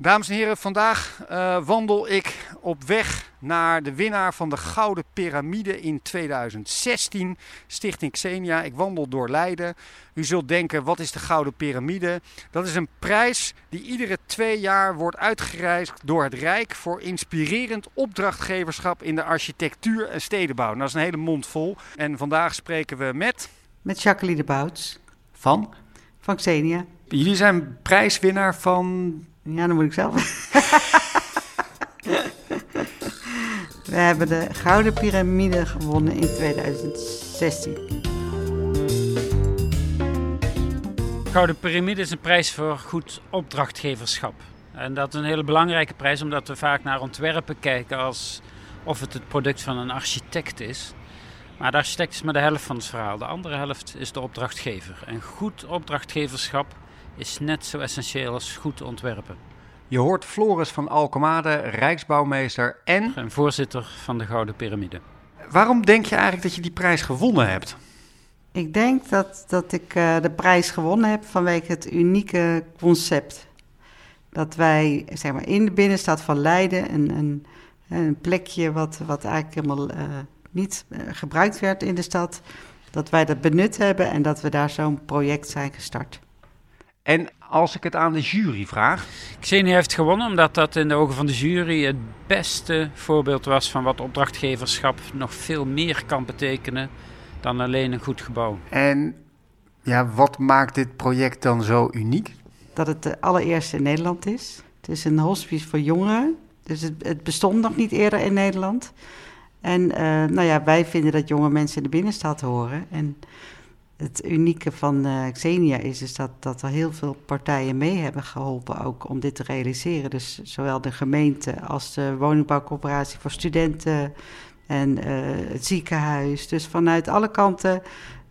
Dames en heren, vandaag uh, wandel ik op weg naar de winnaar van de Gouden Pyramide in 2016, Stichting Xenia. Ik wandel door Leiden. U zult denken, wat is de Gouden Pyramide? Dat is een prijs die iedere twee jaar wordt uitgereikt door het Rijk voor inspirerend opdrachtgeverschap in de architectuur en stedenbouw. Nou, dat is een hele mond vol. En vandaag spreken we met... Met Jacqueline Bouts. Van? Van Xenia. Jullie zijn prijswinnaar van ja, dan moet ik zelf. We hebben de Gouden Pyramide gewonnen in 2016. Gouden Pyramide is een prijs voor goed opdrachtgeverschap. En dat is een hele belangrijke prijs, omdat we vaak naar ontwerpen kijken als of het het product van een architect is. Maar de architect is maar de helft van het verhaal. De andere helft is de opdrachtgever. En goed opdrachtgeverschap is net zo essentieel als goed ontwerpen. Je hoort Floris van Alkemade, Rijksbouwmeester en... En voorzitter van de Gouden Pyramide. Waarom denk je eigenlijk dat je die prijs gewonnen hebt? Ik denk dat, dat ik uh, de prijs gewonnen heb vanwege het unieke concept. Dat wij zeg maar, in de binnenstad van Leiden, een, een, een plekje wat, wat eigenlijk helemaal uh, niet uh, gebruikt werd in de stad, dat wij dat benut hebben en dat we daar zo'n project zijn gestart. En als ik het aan de jury vraag. Xenia heeft gewonnen omdat dat in de ogen van de jury het beste voorbeeld was van wat opdrachtgeverschap nog veel meer kan betekenen dan alleen een goed gebouw. En ja, wat maakt dit project dan zo uniek? Dat het de allereerste in Nederland is. Het is een hospice voor jongeren. Dus het, het bestond nog niet eerder in Nederland. En uh, nou ja, wij vinden dat jonge mensen in de binnenstad horen. En het unieke van uh, Xenia is, is dat, dat er heel veel partijen mee hebben geholpen ook om dit te realiseren. Dus zowel de gemeente als de woningbouwcorporatie voor studenten en uh, het ziekenhuis. Dus vanuit alle kanten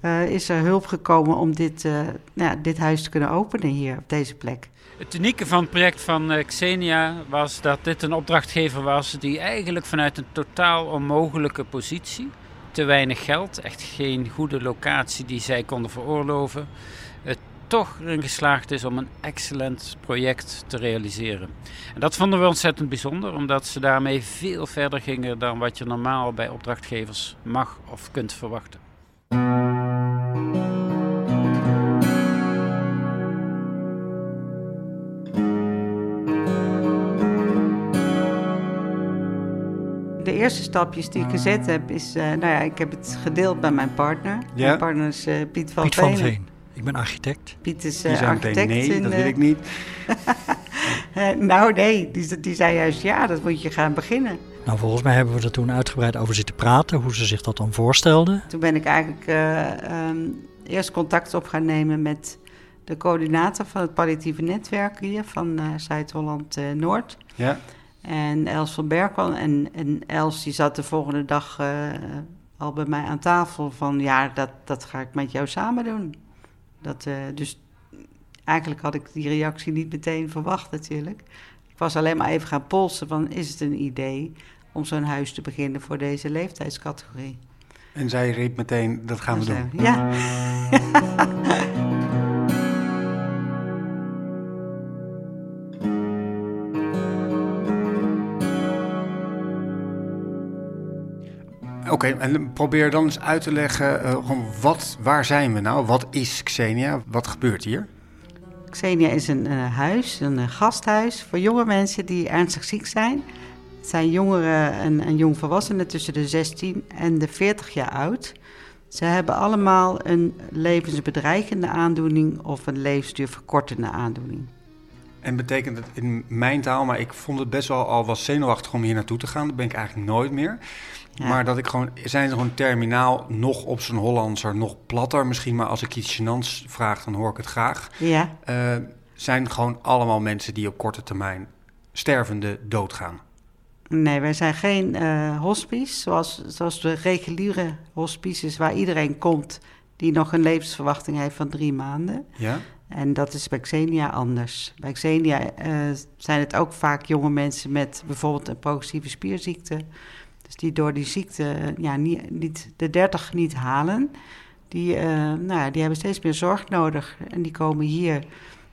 uh, is er hulp gekomen om dit, nou, dit huis te kunnen openen hier op deze plek. Het unieke van het project van Xenia was dat dit een opdrachtgever was die eigenlijk vanuit een totaal onmogelijke positie te weinig geld, echt geen goede locatie die zij konden veroorloven, het toch erin geslaagd is om een excellent project te realiseren. En dat vonden we ontzettend bijzonder, omdat ze daarmee veel verder gingen dan wat je normaal bij opdrachtgevers mag of kunt verwachten. Eerste stapjes die ik gezet heb, is, uh, nou ja, ik heb het gedeeld bij mijn partner. Ja? Mijn partner is uh, Piet van Piet van Veen. Ik ben architect. Piet is uh, architect. Nee, in, dat wil ik niet. nou nee, die, die zei juist ja, dat moet je gaan beginnen. Nou, volgens mij hebben we er toen uitgebreid over zitten praten, hoe ze zich dat dan voorstelden. Toen ben ik eigenlijk um, eerst contact op gaan nemen met de coördinator van het palliatieve netwerk hier van Zuid-Holland-Noord. ja. En Els van Berkel. En, en Els die zat de volgende dag uh, al bij mij aan tafel van... ja, dat, dat ga ik met jou samen doen. Dat, uh, dus eigenlijk had ik die reactie niet meteen verwacht natuurlijk. Ik was alleen maar even gaan polsen van... is het een idee om zo'n huis te beginnen voor deze leeftijdscategorie? En zij riep meteen, dat gaan we doen. Ja. Oké, okay, en probeer dan eens uit te leggen, uh, gewoon wat, waar zijn we nou? Wat is Xenia? Wat gebeurt hier? Xenia is een uh, huis, een uh, gasthuis voor jonge mensen die ernstig ziek zijn. Het zijn jongeren en, en jongvolwassenen tussen de 16 en de 40 jaar oud. Ze hebben allemaal een levensbedreigende aandoening of een levensduurverkortende aandoening. En betekent het in mijn taal, maar ik vond het best wel al was zenuwachtig om hier naartoe te gaan. Dat ben ik eigenlijk nooit meer. Ja. Maar dat ik gewoon, zijn ze gewoon terminaal nog op zijn Hollandser, nog platter misschien, maar als ik iets gênants vraag, dan hoor ik het graag. Ja. Uh, zijn gewoon allemaal mensen die op korte termijn stervende doodgaan. Nee, wij zijn geen uh, hospice, zoals, zoals de reguliere hospices waar iedereen komt die nog een levensverwachting heeft van drie maanden. Ja. En dat is bij Xenia anders. Bij Xenia uh, zijn het ook vaak jonge mensen met bijvoorbeeld een progressieve spierziekte. Dus die door die ziekte ja, niet, niet de 30 niet halen. Die, uh, nou, die hebben steeds meer zorg nodig. En die komen hier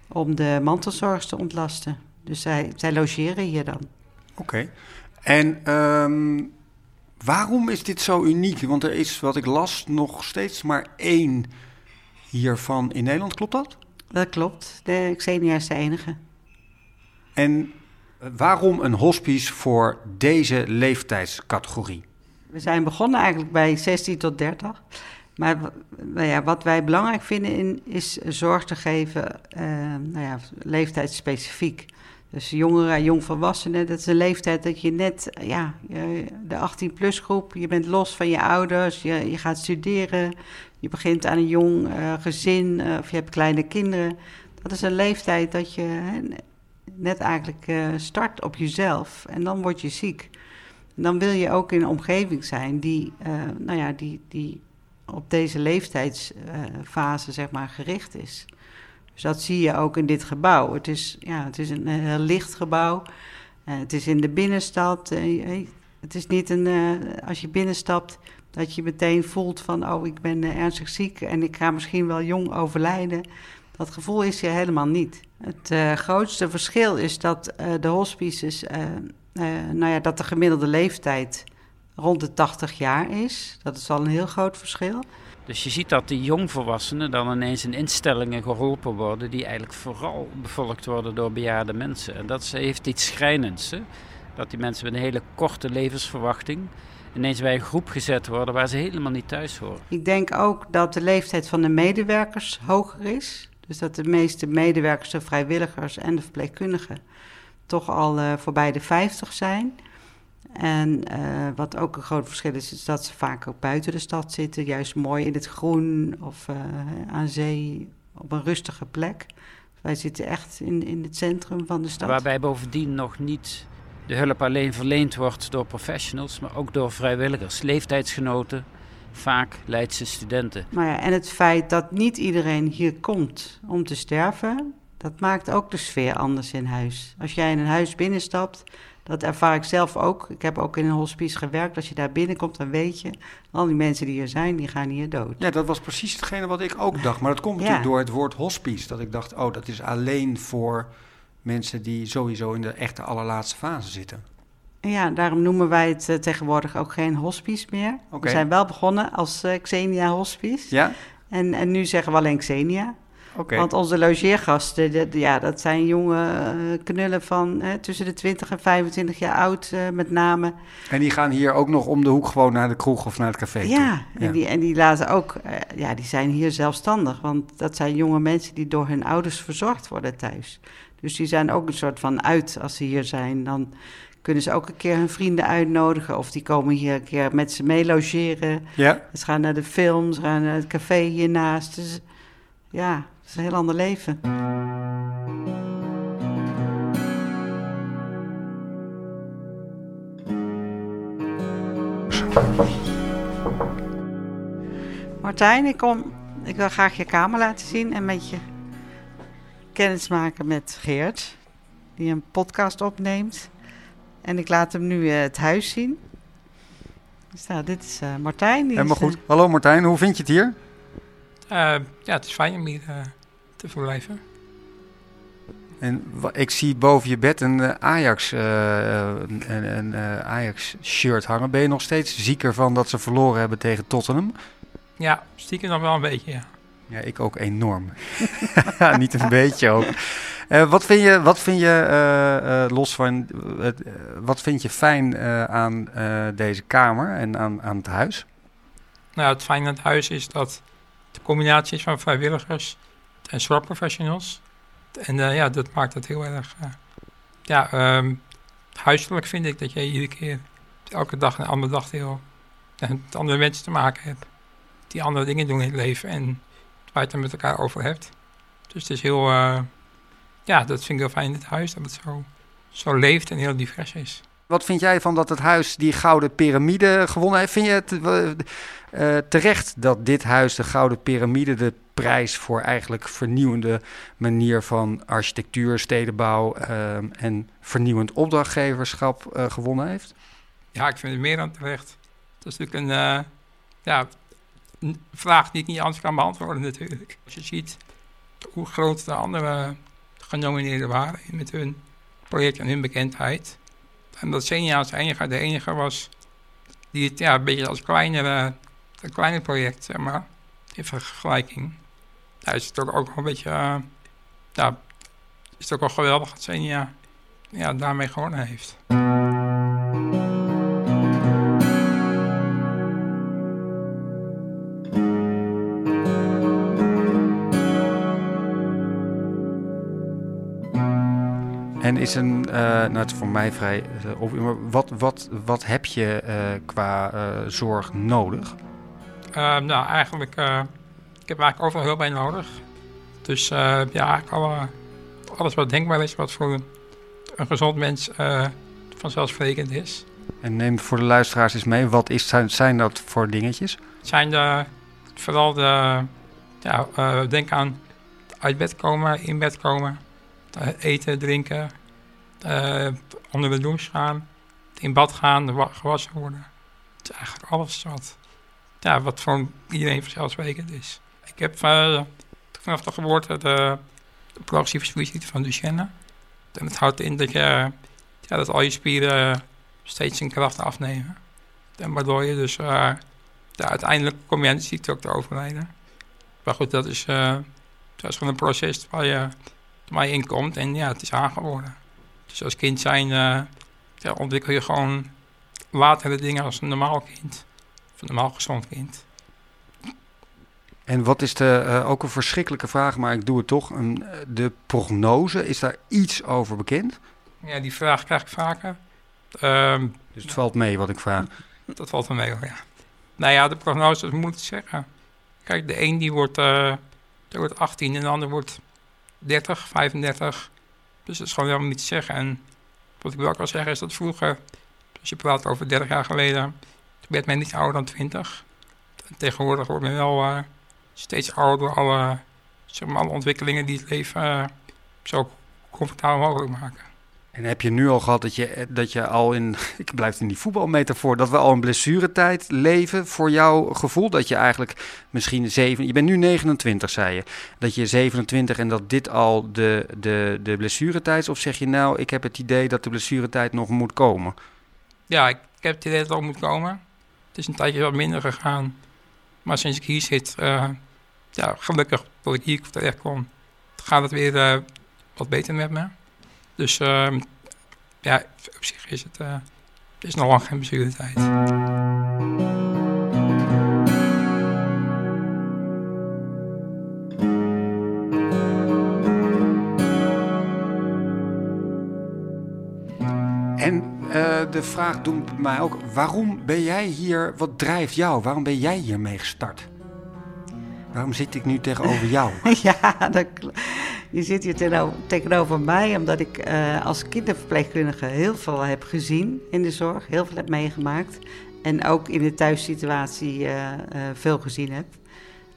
om de mantelzorgers te ontlasten. Dus zij, zij logeren hier dan. Oké. En ehm, waarom is dit zo uniek? Want er is, wat ik las, nog steeds maar één hiervan in Nederland. Klopt dat? Dat klopt. De Xenia is de enige. En waarom een hospice voor deze leeftijdscategorie? We zijn begonnen eigenlijk bij 16 tot 30. Maar nou ja, wat wij belangrijk vinden in, is zorg te geven, uh, nou ja, leeftijdsspecifiek. Dus jongeren, jongvolwassenen, dat is een leeftijd dat je net, ja, de 18-plus groep, je bent los van je ouders, je, je gaat studeren, je begint aan een jong uh, gezin uh, of je hebt kleine kinderen. Dat is een leeftijd dat je net eigenlijk uh, start op jezelf en dan word je ziek. En dan wil je ook in een omgeving zijn die, nou ja, die, die op deze leeftijdsfase zeg maar gericht is. Dus dat zie je ook in dit gebouw. Het is, ja, het is een heel licht gebouw. Uh, het is in de binnenstad. Uh, het is niet een, als je binnenstapt, dat je meteen voelt van... oh, ik ben ernstig ziek en ik ga misschien wel jong overlijden. Dat gevoel is hier helemaal niet. Het grootste verschil is dat de hospices... nou ja, dat de gemiddelde leeftijd rond de 80 jaar is. Dat is al een heel groot verschil. Dus je ziet dat die jongvolwassenen dan ineens in instellingen geholpen worden die eigenlijk vooral bevolkt worden door bejaarde mensen. En dat heeft iets schrijnends. Hè? Dat die mensen met een hele korte levensverwachting ineens bij een groep gezet worden waar ze helemaal niet thuis horen. Ik denk ook dat de leeftijd van de medewerkers hoger is. Dus dat de meeste medewerkers, de vrijwilligers en de verpleegkundigen toch al uh, voorbij de 50 zijn. En uh, wat ook een groot verschil is, is dat ze vaak ook buiten de stad zitten, juist mooi in het groen of uh, aan zee op een rustige plek. Wij zitten echt in, in het centrum van de stad. Waarbij bovendien nog niet de hulp alleen verleend wordt door professionals, maar ook door vrijwilligers, leeftijdsgenoten, vaak Leidse studenten. Maar ja, en het feit dat niet iedereen hier komt om te sterven, dat maakt ook de sfeer anders in huis. Als jij in een huis binnenstapt, dat ervaar ik zelf ook. Ik heb ook in een hospice gewerkt. Als je daar binnenkomt, dan weet je... al die mensen die hier zijn, die gaan hier dood. Ja, dat was precies hetgene wat ik ook dacht. Maar dat komt natuurlijk door het woord hospice. Dat ik dacht, oh, dat is alleen voor mensen die sowieso in de echte allerlaatste fase zitten. Ja, daarom noemen wij het uh, tegenwoordig ook geen hospice meer. Okay. We zijn wel begonnen als uh, Xenia Hospice. Ja? En, en nu zeggen we alleen Xenia. Okay. Want onze logeergasten, de, de, ja, dat zijn jonge uh, knullen van hè, tussen de 20 en 25 jaar oud, uh, met name. En die gaan hier ook nog om de hoek gewoon naar de kroeg of naar het café? Ja, toe. En, die, en die laten ook, uh, ja, die zijn hier zelfstandig. Want dat zijn jonge mensen die door hun ouders verzorgd worden thuis. Dus die zijn ook een soort van uit als ze hier zijn. Dan kunnen ze ook een keer hun vrienden uitnodigen. Of die komen hier een keer met ze mee logeren. Ja. Ze gaan naar de film, ze gaan naar het café hiernaast. Dus ja, het is een heel ander leven. Martijn, ik, kom, ik wil graag je kamer laten zien en met je kennis maken met Geert, die een podcast opneemt. En ik laat hem nu uh, het huis zien. Dus nou, dit is uh, Martijn. Die Helemaal is, goed. Hallo Martijn, hoe vind je het hier? Uh, ja, het is fijn om hier uh, te verblijven. En ik zie boven je bed een uh, Ajax, een, een Ajax shirt hangen. Ben je nog steeds zieker van dat ze verloren hebben tegen Tottenham? Ja, stiekem nog wel een beetje, ja. Ja, ik ook enorm. Niet een beetje ook. wat vind je, wat vind je los van, wat vind je fijn aan deze kamer en aan, aan het huis? Nou, het fijne aan het huis is dat de combinatie is van vrijwilligers en zorgprofessionals. En uh, ja, dat maakt het heel erg... Uh, ja, um, huiselijk vind ik dat je iedere keer, elke dag een andere dag heel... En met andere mensen te maken hebt. Die andere dingen doen in het leven en waar je het er met elkaar over hebt. Dus het is heel... Ja, dat vind ik heel fijn in het huis, dat het zo, zo leeft en heel divers is. Wat vind jij van dat het huis die gouden piramide gewonnen heeft? Vind je het uh, terecht dat dit huis de gouden piramide de prijs voor eigenlijk vernieuwende manier van architectuur, stedenbouw uh, en vernieuwend opdrachtgeverschap uh, gewonnen heeft? Ja, ik vind het meer dan terecht. Dat is natuurlijk een, ja, een vraag die ik niet anders kan beantwoorden natuurlijk. Als je ziet hoe groot de andere genomineerden waren met hun project en hun bekendheid. En dat Xenia als enige, de enige was die het ja, een beetje als kleinere, een kleiner project, zeg maar, in vergelijking. Is het ook, ook een beetje, uh, ja, is het ook wel geweldig dat Xenia ja, daarmee gewonnen heeft. Is een, uh, nou het is voor mij vrij uh, wat, wat, wat heb je uh, qua zorg nodig? nou, eigenlijk, ik heb eigenlijk overal hulp bij nodig. Dus ja, eigenlijk alle, alles wat denkbaar is, wat voor een gezond mens vanzelfsprekend is. En neem voor de luisteraars eens mee, wat is, zijn, zijn dat voor dingetjes? Zijn de, vooral de, ja, denk aan uit bed komen, in bed komen eten, drinken, onder de douche gaan, in bad gaan, gewassen worden. Het is eigenlijk alles wat, ja, wat voor iedereen vanzelfsprekend is. Ik heb uh, vanaf de geboorte de, de progressieve van Duchenne. En het houdt in dat, je, ja, dat al je spieren steeds in kracht afnemen. En waardoor je dus uh, ja, uiteindelijk kom je ook te overlijden. Maar goed, dat is, dat is gewoon een proces waar je waar je in komt. En ja, het is aangeworden. Dus als kind zijn uh, ja, ontwikkel je gewoon latere dingen als een normaal kind. Of een normaal gezond kind. En wat is de, uh, ook een verschrikkelijke vraag, maar ik doe het toch. Een, de prognose, is daar iets over bekend? Ja, die vraag krijg ik vaker. Um, dus het valt mee wat ik vraag? Dat valt wel mee, ja. Nou ja, de prognose, dat moet ik zeggen. Kijk, de een die wordt, uh, die wordt 18 en de ander wordt 30, 35. Dus dat is gewoon helemaal niet te zeggen. En wat ik wel kan zeggen is dat vroeger, als je praat over 30 jaar geleden, werd men niet ouder dan 20. En tegenwoordig wordt men wel uh, steeds ouder door alle, zeg maar, alle ontwikkelingen die het leven uh, zo comfortabel mogelijk maken. En heb je nu al gehad dat je, dat je al in, ik blijf in die voetbalmetafoor, dat we al in blessuretijd leven voor jouw gevoel? Dat je eigenlijk misschien zeven, je bent nu 29 zei je, dat je 27 en dat dit al de, de, de blessuretijd is? Of zeg je nou, ik heb het idee dat de blessuretijd nog moet komen? Ja, ik, heb het idee dat het al moet komen. Het is een tijdje wat minder gegaan. Maar sinds ik hier zit, uh, ja, gelukkig dat ik hier terecht gaat het weer uh, wat beter met me. Dus uh, ja, op zich is het, uh, is nog lang geen blessuretijd. En uh, de vraag doet mij ook, waarom ben jij hier, wat drijft jou? Waarom ben jij hiermee gestart? Waarom zit ik nu tegenover jou? ja, dat, je zit hier tegenover mij omdat ik uh, als kinderverpleegkundige heel veel heb gezien in de zorg, heel veel heb meegemaakt. En ook in de thuissituatie uh, uh, veel gezien heb.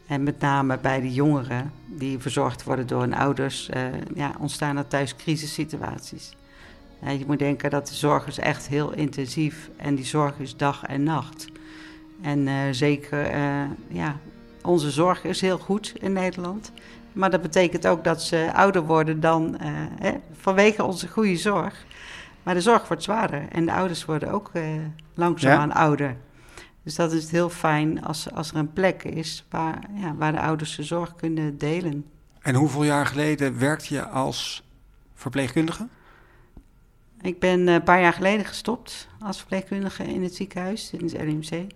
En met name bij de jongeren die verzorgd worden door hun ouders, ja, ontstaan er thuis crisissituaties. je moet denken dat de zorg is echt heel intensief en die zorg is dag en nacht. En zeker, ja, onze zorg is heel goed in Nederland. Maar dat betekent ook dat ze ouder worden dan uh, hè, vanwege onze goede zorg. Maar de zorg wordt zwaarder en de ouders worden ook uh, langzaamaan ja. ouder. Dus dat is heel fijn als, als er een plek is waar, ja, waar de ouders de zorg kunnen delen. En hoeveel jaar geleden werkte je als verpleegkundige? Ik ben een paar jaar geleden gestopt als verpleegkundige in het ziekenhuis, in het LMC.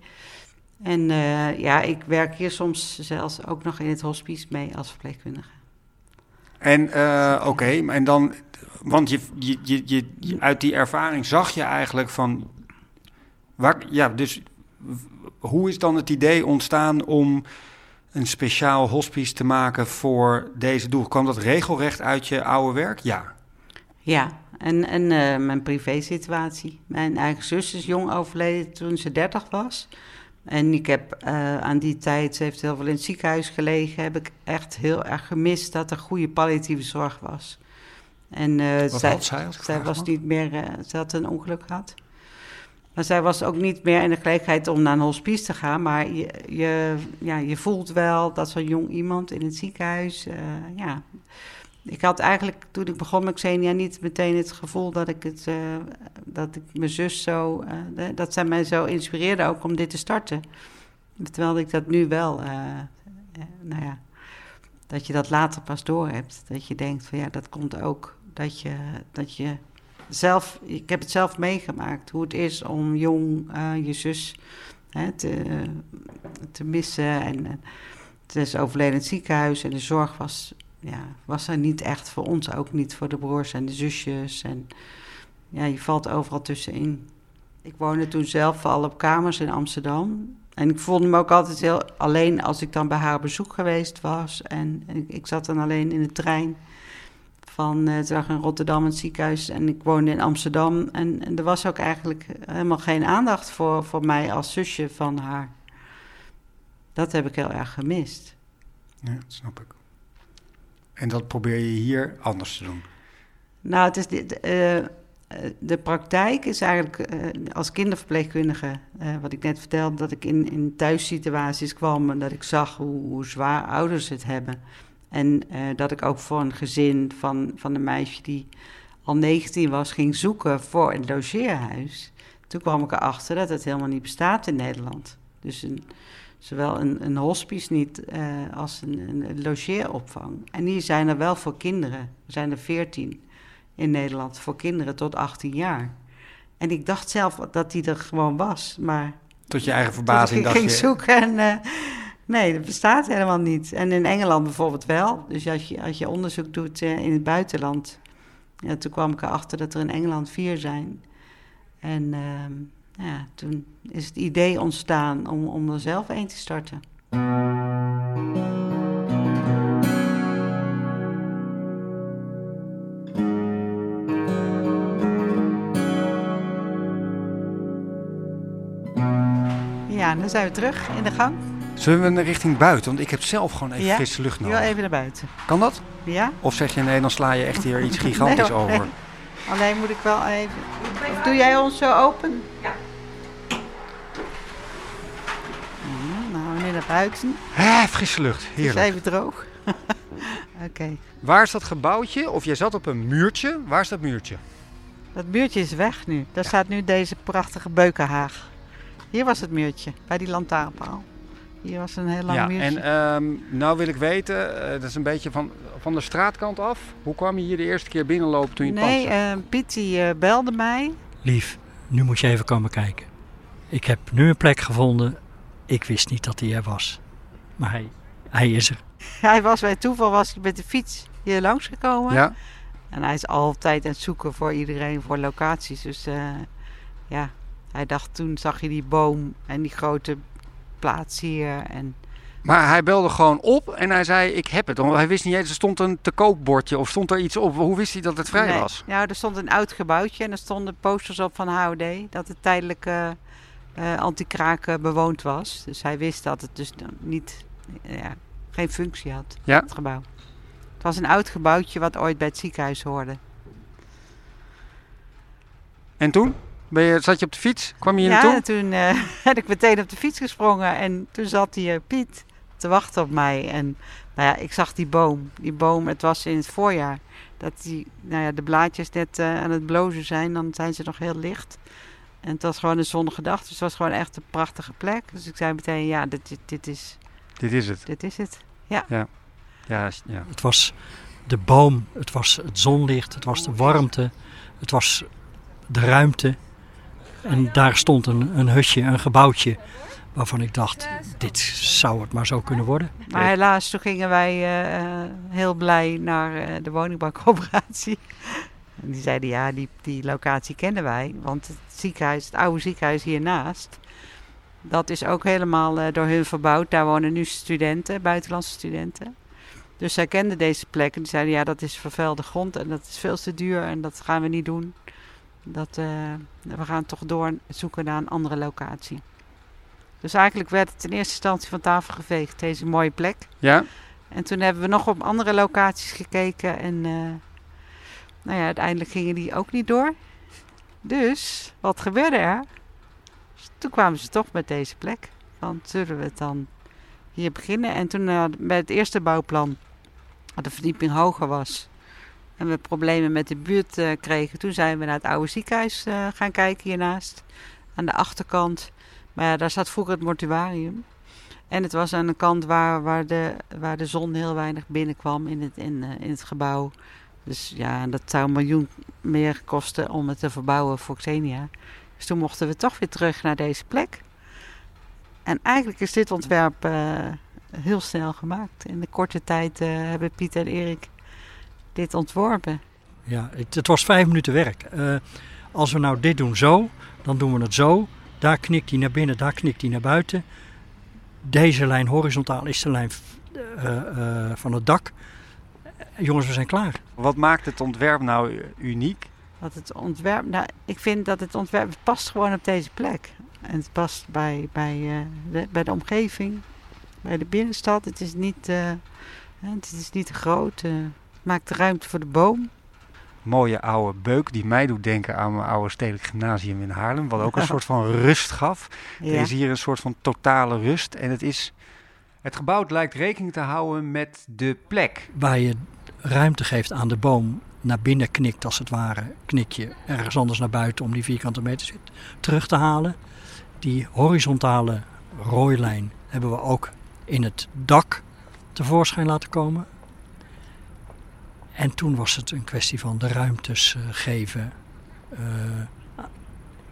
En uh, ja, ik werk hier soms zelfs ook nog in het hospice mee als verpleegkundige. En uh, oké, okay, en dan, want je, je, je, je, uit die ervaring zag je eigenlijk van, waar, ja, dus hoe is dan het idee ontstaan om een speciaal hospice te maken voor deze doel? Kwam dat regelrecht uit je oude werk? Ja. Ja, en, en uh, mijn privé-situatie. Mijn eigen zus is jong overleden toen ze 30 was. En ik heb uh, aan die tijd, ze heeft heel veel in het ziekenhuis gelegen, heb ik echt heel erg gemist dat er goede palliatieve zorg was. En uh, Wat zij, had zij, zij was niet meer, uh, ze had een ongeluk gehad. Maar zij was ook niet meer in de gelegenheid om naar een hospice te gaan. Maar je, je, ja, je voelt wel dat zo'n jong iemand in het ziekenhuis, ja, ik had eigenlijk toen ik begon met Xenia niet meteen het gevoel dat ik, het, eh, dat ik mijn zus zo, uh, dat zij mij zo inspireerde ook om dit te starten. Terwijl ik dat nu wel, uh, nou ja, dat je dat later pas door hebt. Dat je denkt van ja, dat komt ook dat je, dat je zelf, ik heb het zelf meegemaakt, hoe het is om jong je zus te, te missen. En, en het is overleden in het ziekenhuis en de zorg was ja, was er niet echt voor ons, ook niet voor de broers en de zusjes. En ja, je valt overal tussenin. Ik woonde toen zelf vooral op kamers in Amsterdam. En ik voelde me ook altijd heel alleen als ik dan bij haar bezoek geweest was. En, ik, ik, zat dan alleen in de trein van uh, in Rotterdam het ziekenhuis. En ik woonde in Amsterdam. En, en, er was ook eigenlijk helemaal geen aandacht voor, voor mij als zusje van haar. Dat heb ik heel erg gemist. Ja, dat snap ik. En dat probeer je hier anders te doen? Nou, het is de, de praktijk is eigenlijk uh, als kinderverpleegkundige, uh, wat ik net vertelde, dat ik in, in thuissituaties kwam en dat ik zag hoe, hoe zwaar ouders het hebben. En dat ik ook voor een gezin van, van een meisje die al 19 was, ging zoeken voor een logeerhuis. Toen kwam ik erachter dat het helemaal niet bestaat in Nederland. Dus een, zowel een, een hospice niet uh, als een, een, logeeropvang. En die zijn er wel voor kinderen. Er zijn er veertien in Nederland voor kinderen tot 18 jaar. En ik dacht zelf dat die er gewoon was, maar... Tot je eigen verbazing dacht je... ging zoeken en... Uh, nee, dat bestaat helemaal niet. En in Engeland bijvoorbeeld wel. Dus als je, als je onderzoek doet uh, in het buitenland... Ja, toen kwam ik erachter dat er in Engeland vier zijn. En... Ja, toen is het idee ontstaan om, om er zelf een te starten. Ja, dan zijn we terug in de gang. Zullen we naar richting buiten? Want ik heb zelf gewoon even ja, frisse lucht nodig. Ja, even naar buiten. Kan dat? Ja. Of zeg je nee, dan sla je echt hier iets gigantisch nee, over? Nee. Alleen moet ik wel even... Of doe jij ons zo open? Buiten. Hè, frisse lucht. Het Heerlijk. is even droog. Oké. Waar is dat gebouwtje? Of jij zat op een muurtje. Waar is dat muurtje? Dat muurtje is weg nu. Daar staat nu deze prachtige beukenhaag. Hier was het muurtje, bij die lantaarnpaal. Hier was een heel lang ja, muurtje. en ehm, nou wil ik weten, eh, dat is een beetje van, van de straatkant af. Hoe kwam je hier de eerste keer binnenlopen toen je nee, paste? eh, Piet die, eh, belde mij. Lief, nu moet je even komen kijken. Ik heb nu een plek gevonden. Ik wist niet dat hij er was. Maar hij, hij is er. Hij was bij toeval was hij met de fiets hier langsgekomen. Ja, En hij is altijd aan het zoeken voor iedereen, voor locaties. Dus eh, ja, hij dacht toen zag je die boom en die grote plaats hier. En maar hij belde gewoon op en hij zei ik heb het. Want hij wist niet eens, er stond een te koopbordje of stond er iets op. Hoe wist hij dat het vrij Nee. was? Nou, er stond een oud gebouwtje en er stonden posters op van HOD dat het tijdelijk eh anti-kraak eh, bewoond was. Dus hij wist dat het dus niet, eh, ja, geen functie had, Ja. het gebouw. Het was een oud gebouwtje wat ooit bij het ziekenhuis hoorde. En toen? Ben je, zat je op de fiets? Kwam je hier ja, naartoe? en toen eh ben ik meteen op de fiets gesprongen en toen zat hier Piet te wachten op mij. En nou ja, ik zag die boom. Die boom, het was in het voorjaar. Dat die, nou ja, de blaadjes net aan het blozen zijn, dan zijn ze nog heel licht. En het was gewoon een zonnige dag, dus het was gewoon echt een prachtige plek. Dus ik zei meteen, ja, dit, dit, dit is, Dit is het. dit is het. Ja, ja. ja. Het was de boom, het was het zonlicht, het was de warmte, het was de ruimte. En daar stond een, een hutje, een gebouwtje, waarvan ik dacht, dit zou het maar zo kunnen worden. Maar helaas, toen gingen wij eh, eh, heel blij naar eh, de woningbouwcoöperatie. En die zeiden, ja, die, die locatie kennen wij. Want het ziekenhuis, het oude ziekenhuis hiernaast, dat is ook helemaal eh, door hun verbouwd. Daar wonen nu studenten, buitenlandse studenten. Dus zij kenden deze plek en die zeiden, ja, dat is vervuilde grond en dat is veel te duur en dat gaan we niet doen. Dat, eh, we gaan toch door zoeken naar een andere locatie. Dus eigenlijk werd het in eerste instantie van tafel geveegd, deze mooie plek. Ja? En toen hebben we nog op andere locaties gekeken en eh, nou ja, uiteindelijk gingen die ook niet door. Dus, wat gebeurde er? Toen kwamen ze toch met deze plek. Van, zullen we het dan hier beginnen? En toen eh, bij het eerste bouwplan, wat de verdieping hoger was, en we problemen met de buurt uh, kregen, toen zijn we naar het oude ziekenhuis uh, gaan kijken hiernaast. Aan de achterkant. Maar ja, daar zat vroeger het mortuarium. En het was aan de kant waar, waar, de, waar de zon heel weinig binnenkwam in het, in, in het gebouw. Dus ja, dat zou een miljoen meer kosten om het te verbouwen voor Xenia. Dus toen mochten we toch weer terug naar deze plek. En eigenlijk is dit ontwerp uh, heel snel gemaakt. In de korte tijd uh, hebben Piet en Erik dit ontworpen. Ja, het, het was vijf minuten werk. Uh, als we nou dit doen zo, dan doen we het zo. Daar knikt hij naar binnen, daar knikt hij naar buiten. Deze lijn horizontaal is de lijn van het dak. Jongens, we zijn klaar. Wat maakt het ontwerp nou uniek? Wat het ontwerp, nou, ik vind dat het ontwerp past gewoon op deze plek. En het past bij, bij, uh, de, bij de omgeving, bij de binnenstad. Het is niet, uh, het is niet te groot. Uh, het maakt ruimte voor de boom. Mooie oude beuk die mij doet denken aan mijn oude stedelijk gymnasium in Haarlem. Wat ook een soort van rust gaf. Ja. Er is hier een soort van totale rust. En het is... Het gebouw lijkt rekening te houden met de plek. Waar je ruimte geeft aan de boom naar binnen knikt als het ware, knik je ergens anders naar buiten om die vierkante meter terug te halen. Die horizontale rooilijn hebben we ook in het dak tevoorschijn laten komen. En toen was het een kwestie van de ruimtes uh, geven uh,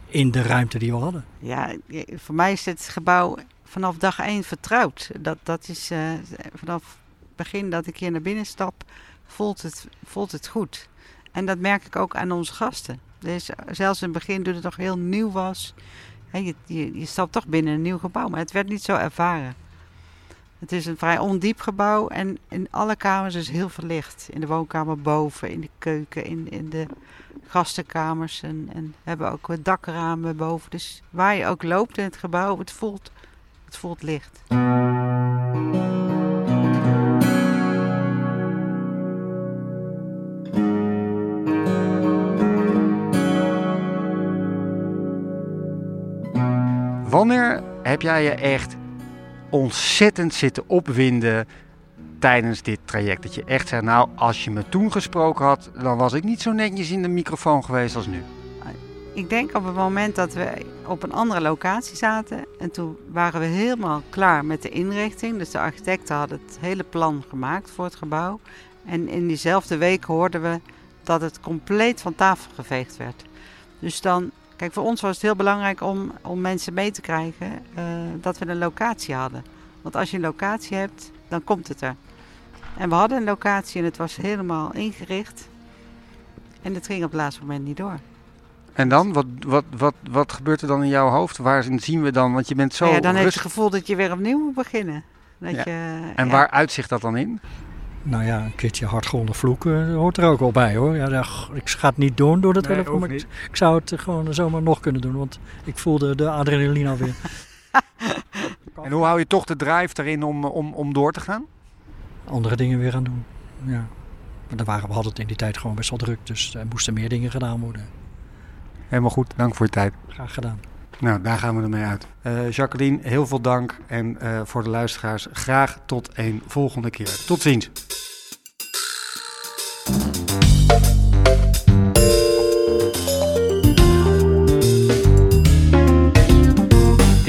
in de ruimte die we hadden. Ja, voor mij is het gebouw vanaf dag één vertrouwd. Dat, dat is uh, vanaf het begin dat ik hier naar binnen stap, voelt het, voelt het goed. En dat merk ik ook aan onze gasten. Dus zelfs in het begin, toen het nog heel nieuw was, je, je, stapt toch binnen een nieuw gebouw, maar het werd niet zo ervaren. Het is een vrij ondiep gebouw en in alle kamers is heel verlicht. In de woonkamer boven, in de keuken, in, in de gastenkamers. En, en hebben ook dakramen boven. Dus waar je ook loopt in het gebouw, het voelt, het voelt licht. Wanneer heb jij je echt ontzettend zitten opwinden tijdens dit traject? Dat je echt zei, nou, als je me toen gesproken had, dan was ik niet zo netjes in de microfoon geweest als nu. Ik denk op het moment dat we op een andere locatie zaten en toen waren we helemaal klaar met de inrichting. Dus de architecten hadden het hele plan gemaakt voor het gebouw. En in diezelfde week hoorden we dat het compleet van tafel geveegd werd. Dus dan Kijk, voor ons was het heel belangrijk om, om mensen mee te krijgen uh, dat we een locatie hadden. Want als je een locatie hebt, dan komt het er. En we hadden een locatie en het was helemaal ingericht. En het ging op het laatste moment niet door. En dan? Wat, wat, wat, wat gebeurt er dan in jouw hoofd? Waar zien we dan? Want je bent zo. Nou ja, dan heb je het gevoel dat je weer opnieuw moet beginnen. Dat ja. je, en ja. waar uitzicht dat dan in? Nou ja, een keertje hardgrondig vloeken hoort er ook wel bij hoor. Ja, ik ga het niet doen door dat Nee, telefoon, maar ik, ik zou het gewoon zomaar nog kunnen doen, want ik voelde de adrenaline alweer. En hoe hou je toch de drive erin om, om, om door te gaan? Andere dingen weer aan doen. Ja. Maar waren we hadden het in die tijd gewoon best wel druk, dus er moesten meer dingen gedaan worden. Helemaal goed, dank voor je tijd. Graag gedaan. Nou, daar gaan we ermee uit. Eh, Jacqueline, heel veel dank. En eh, voor de luisteraars, graag tot een volgende keer. Tot ziens.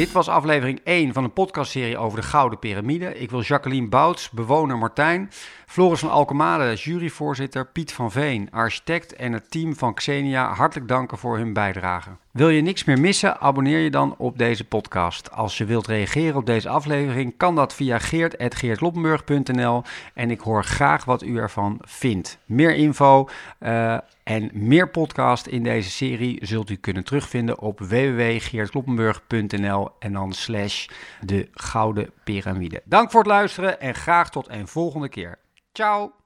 Dit was aflevering 1 van een podcastserie over de Gouden Piramide. Ik wil Jacqueline Bouts, bewoner Martijn, Floris van Alkemade, juryvoorzitter, Piet van Veen, architect en het team van Xenia hartelijk danken voor hun bijdrage. Wil je niks meer missen? Abonneer je dan op deze podcast. Als je wilt reageren op deze aflevering, kan dat via geert.geertloppenburg.nl en ik hoor graag wat u ervan vindt. Meer info uh, en meer podcast in deze serie zult u kunnen terugvinden op www.geertkloppenburg.nl en dan slash de Gouden Piramide. Dank voor het luisteren en graag tot een volgende keer. Ciao!